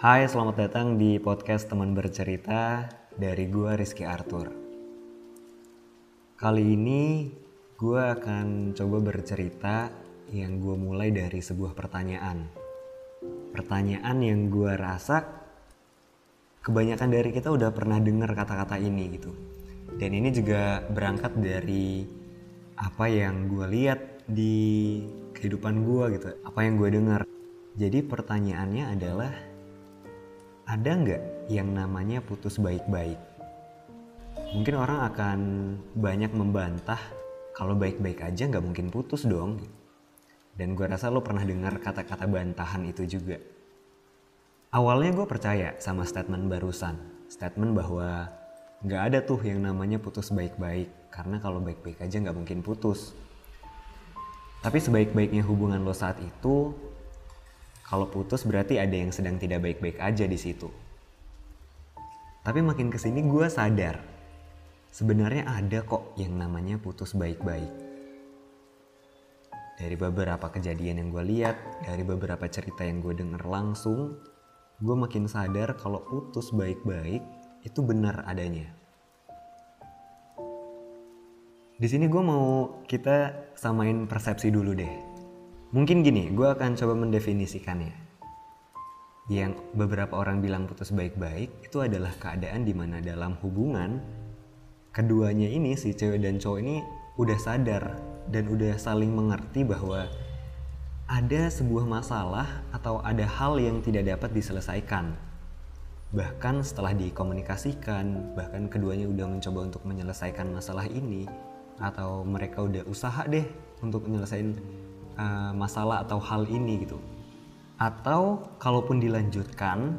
Hai, selamat datang di podcast Teman Bercerita dari gua Rizky Arthur. Kali ini gua akan coba bercerita yang gua mulai dari sebuah pertanyaan. Pertanyaan yang gua rasa kebanyakan dari kita udah pernah dengar kata-kata ini gitu. Dan ini juga berangkat dari apa yang gue lihat di kehidupan gue gitu, apa yang gue dengar. Jadi pertanyaannya adalah ada nggak yang namanya putus baik-baik? Mungkin orang akan banyak membantah kalau baik-baik aja nggak mungkin putus dong. Dan gue rasa lo pernah dengar kata-kata bantahan itu juga. Awalnya gue percaya sama statement barusan, statement bahwa nggak ada tuh yang namanya putus baik-baik karena kalau baik-baik aja nggak mungkin putus. Tapi sebaik-baiknya hubungan lo saat itu, kalau putus berarti ada yang sedang tidak baik-baik aja di situ. Tapi makin ke sini gue sadar, sebenarnya ada kok yang namanya putus baik-baik. Dari beberapa kejadian yang gue lihat, dari beberapa cerita yang gue denger langsung, gue makin sadar kalau putus baik-baik itu benar adanya. Di sini gue mau kita samain persepsi dulu deh. Mungkin gini, gue akan coba mendefinisikannya. Yang beberapa orang bilang putus baik-baik itu adalah keadaan di mana dalam hubungan keduanya ini si cewek dan cowok ini udah sadar dan udah saling mengerti bahwa ada sebuah masalah atau ada hal yang tidak dapat diselesaikan bahkan setelah dikomunikasikan bahkan keduanya udah mencoba untuk menyelesaikan masalah ini atau mereka udah usaha deh untuk menyelesaikan uh, masalah atau hal ini gitu. Atau kalaupun dilanjutkan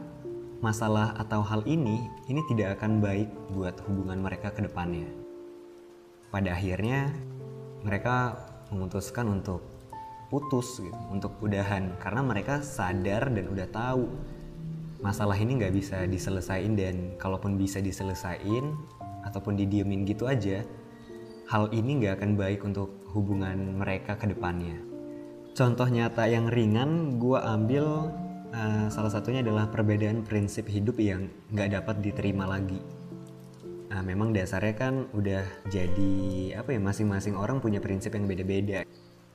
masalah atau hal ini ini tidak akan baik buat hubungan mereka ke depannya. Pada akhirnya mereka memutuskan untuk putus gitu, untuk udahan. Karena mereka sadar dan udah tahu masalah ini nggak bisa diselesain dan kalaupun bisa diselesain ataupun didiemin gitu aja hal ini nggak akan baik untuk hubungan mereka ke depannya contoh nyata yang ringan gue ambil uh, salah satunya adalah perbedaan prinsip hidup yang nggak dapat diterima lagi. Nah, memang dasarnya kan udah jadi apa ya masing-masing orang punya prinsip yang beda-beda.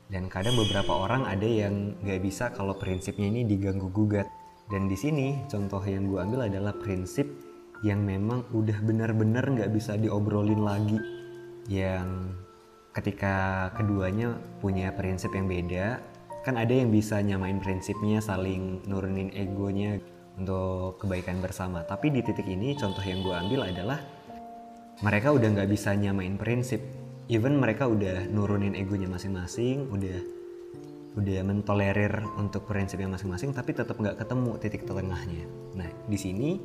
Dan kadang beberapa orang ada yang nggak bisa kalau prinsipnya ini diganggu gugat. Dan di sini contoh yang gue ambil adalah prinsip yang memang udah benar-benar nggak bisa diobrolin lagi. Yang ketika keduanya punya prinsip yang beda, kan ada yang bisa nyamain prinsipnya, saling nurunin egonya untuk kebaikan bersama. Tapi di titik ini contoh yang gue ambil adalah mereka udah nggak bisa nyamain prinsip. Even mereka udah nurunin egonya masing-masing, udah udah mentolerir untuk prinsipnya masing-masing tapi tetap nggak ketemu titik tengahnya. Nah di sini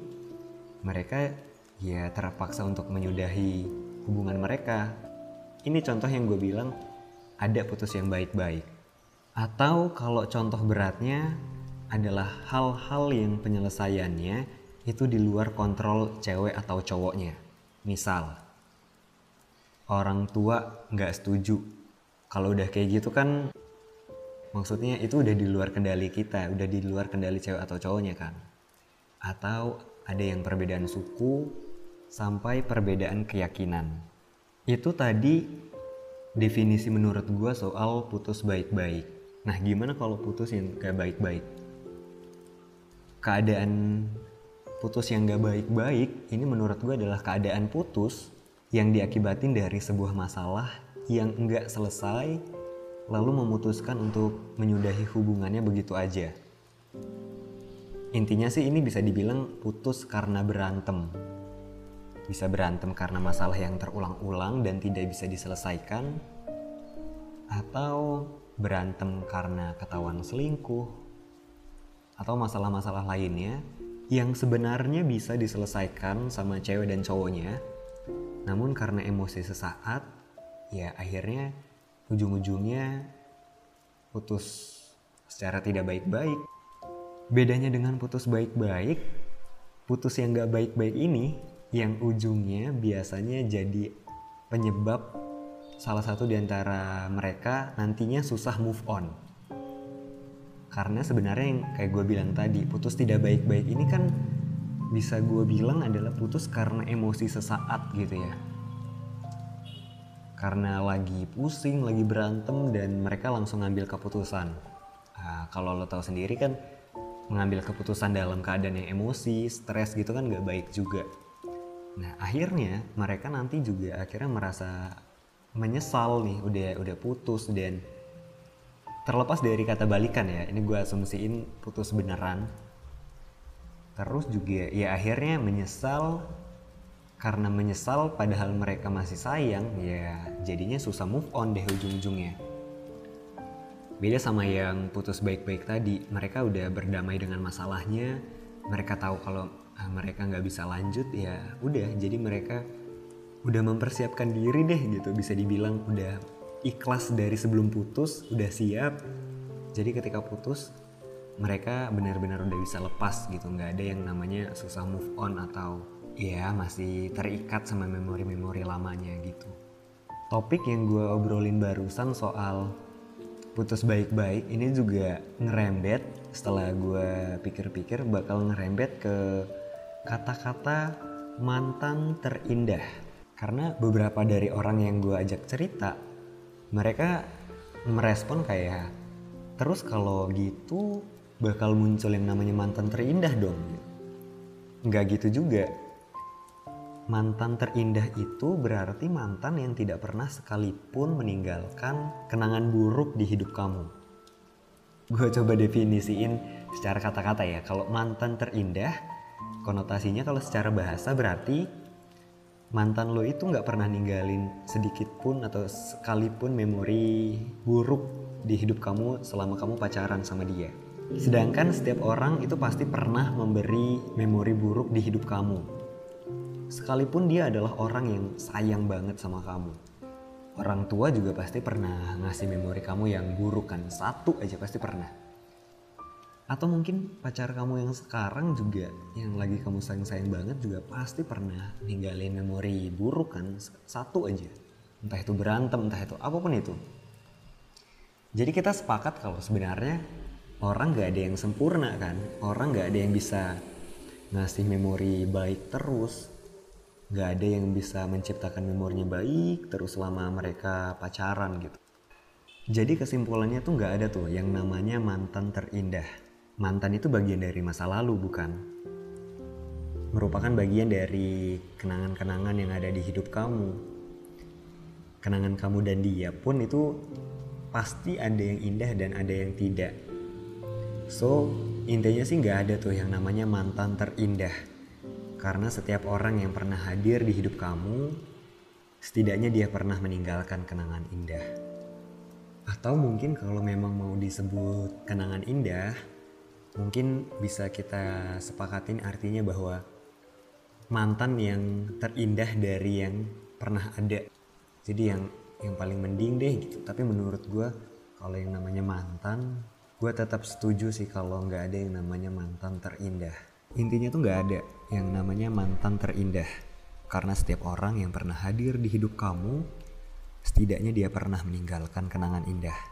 mereka ya terpaksa untuk menyudahi hubungan mereka. Ini contoh yang gue bilang ada putus yang baik-baik. Atau kalau contoh beratnya adalah hal-hal yang penyelesaiannya itu di luar kontrol cewek atau cowoknya. Misal, orang tua nggak setuju. Kalau udah kayak gitu kan maksudnya itu udah di luar kendali kita, udah di luar kendali cewek atau cowoknya kan. Atau ada yang perbedaan suku sampai perbedaan keyakinan. Itu tadi definisi menurut gue soal putus baik-baik. Nah gimana kalau putus yang gak baik-baik? Keadaan putus yang gak baik-baik ini menurut gue adalah keadaan putus yang diakibatin dari sebuah masalah yang enggak selesai lalu memutuskan untuk menyudahi hubungannya begitu aja. Intinya sih ini bisa dibilang putus karena berantem. Bisa berantem karena masalah yang terulang-ulang dan tidak bisa diselesaikan. Atau berantem karena ketahuan selingkuh. Atau masalah-masalah lainnya yang sebenarnya bisa diselesaikan sama cewek dan cowoknya. Namun karena emosi sesaat, ya akhirnya ujung-ujungnya putus secara tidak baik-baik. Bedanya dengan putus baik-baik, putus yang gak baik-baik ini yang ujungnya biasanya jadi penyebab salah satu di antara mereka nantinya susah move on. karena sebenarnya yang kayak gue bilang tadi putus tidak baik-baik ini kan bisa gue bilang adalah putus karena emosi sesaat gitu ya. Karena lagi pusing lagi berantem dan mereka langsung ngambil keputusan. Nah, kalau lo tahu sendiri kan mengambil keputusan dalam keadaan yang emosi stres gitu kan gak baik juga nah akhirnya mereka nanti juga akhirnya merasa menyesal nih udah udah putus dan terlepas dari kata balikan ya ini gue asumsiin putus beneran. Terus juga ya akhirnya menyesal karena menyesal padahal mereka masih sayang ya jadinya susah move on deh ujung-ujungnya. Beda sama yang putus baik-baik tadi mereka udah berdamai dengan masalahnya mereka tahu kalau mereka nggak bisa lanjut ya udah jadi mereka udah mempersiapkan diri deh gitu bisa dibilang udah ikhlas dari sebelum putus, udah siap. Jadi ketika putus, mereka benar-benar udah bisa lepas gitu, nggak ada yang namanya susah move on atau ya masih terikat sama memori-memori lamanya gitu. Topik yang gue obrolin barusan soal putus baik-baik ini juga ngerembet setelah gue pikir-pikir bakal ngerembet ke kata-kata mantan terindah. Karena beberapa dari orang yang gue ajak cerita mereka merespon kayak terus kalau gitu bakal muncul yang namanya mantan terindah dong. Nggak gitu juga. Mantan terindah itu berarti mantan yang tidak pernah sekalipun meninggalkan kenangan buruk di hidup kamu. Gue coba definisiin secara kata-kata ya. Kalau mantan terindah konotasinya kalau secara bahasa berarti mantan lo itu nggak pernah ninggalin sedikit pun atau sekalipun memori buruk di hidup kamu selama kamu pacaran sama dia. Sedangkan setiap orang itu pasti pernah memberi memori buruk di hidup kamu. Sekalipun dia adalah orang yang sayang banget sama kamu. Orang tua juga pasti pernah ngasih memori kamu yang buruk kan. Satu aja pasti pernah atau mungkin pacar kamu yang sekarang juga yang lagi kamu sayang-sayang banget juga pasti pernah ninggalin memori buruk kan? Satu aja. Entah itu berantem entah itu apa pun itu. Jadi kita sepakat kalau sebenarnya orang gak ada yang sempurna kan? Orang gak ada yang bisa ngasih memori baik terus. Gak ada yang bisa menciptakan memorinya baik terus selama mereka pacaran gitu. Jadi kesimpulannya tuh gak ada tuh yang namanya mantan terindah mantan itu bagian dari masa lalu bukan? Merupakan bagian dari kenangan-kenangan yang ada di hidup kamu. Kenangan kamu dan dia pun itu pasti ada yang indah dan ada yang tidak. So, intinya sih nggak ada tuh yang namanya mantan terindah. Karena setiap orang yang pernah hadir di hidup kamu, setidaknya dia pernah meninggalkan kenangan indah. Atau mungkin kalau memang mau disebut kenangan indah, mungkin bisa kita sepakatin artinya bahwa mantan yang terindah dari yang pernah ada. Jadi yang yang paling mending deh gitu. Tapi menurut gue kalau yang namanya mantan gue tetap setuju sih kalau nggak ada yang namanya mantan terindah. Intinya tuh nggak ada yang namanya mantan terindah. Karena setiap orang yang pernah hadir di hidup kamu setidaknya dia pernah meninggalkan kenangan indah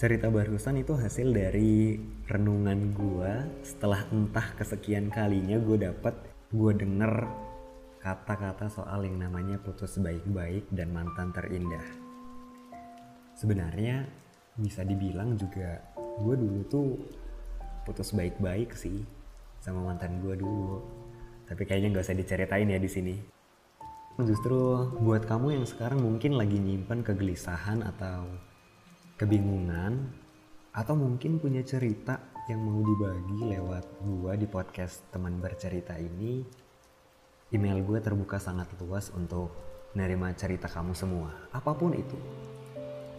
cerita barusan itu hasil dari renungan gue setelah entah kesekian kalinya gue dapet gue denger kata-kata soal yang namanya putus baik-baik dan mantan terindah. Sebenarnya bisa dibilang juga gue dulu tuh putus baik-baik sih sama mantan gue dulu. Tapi kayaknya gak usah diceritain ya di sini. Justru buat kamu yang sekarang mungkin lagi nyimpan kegelisahan atau kebingungan atau mungkin punya cerita yang mau dibagi lewat gua di podcast teman bercerita ini email gue terbuka sangat luas untuk menerima cerita kamu semua. Apa pun itu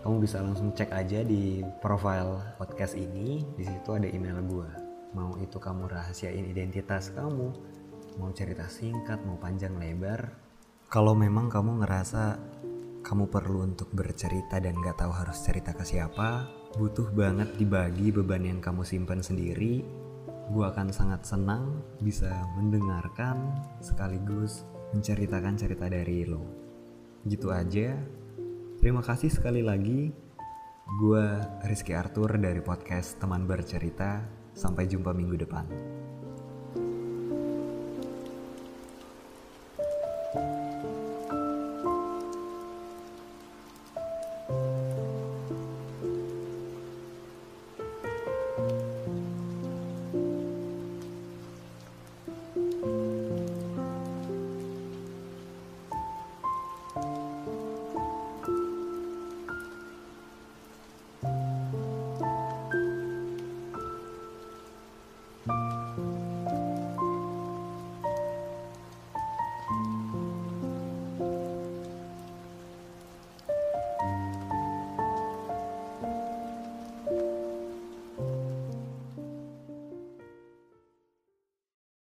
kamu bisa langsung cek aja di profile podcast ini. Di situ ada email gue mau itu kamu rahasiain identitas kamu mau cerita singkat mau panjang lebar kalau memang kamu ngerasa kamu perlu untuk bercerita dan gak tahu harus cerita ke siapa, butuh banget dibagi beban yang kamu simpan sendiri, gue akan sangat senang bisa mendengarkan sekaligus menceritakan cerita dari lo. Gitu aja. Terima kasih sekali lagi. Gue Rizky Arthur dari podcast Teman Bercerita. Sampai jumpa minggu depan.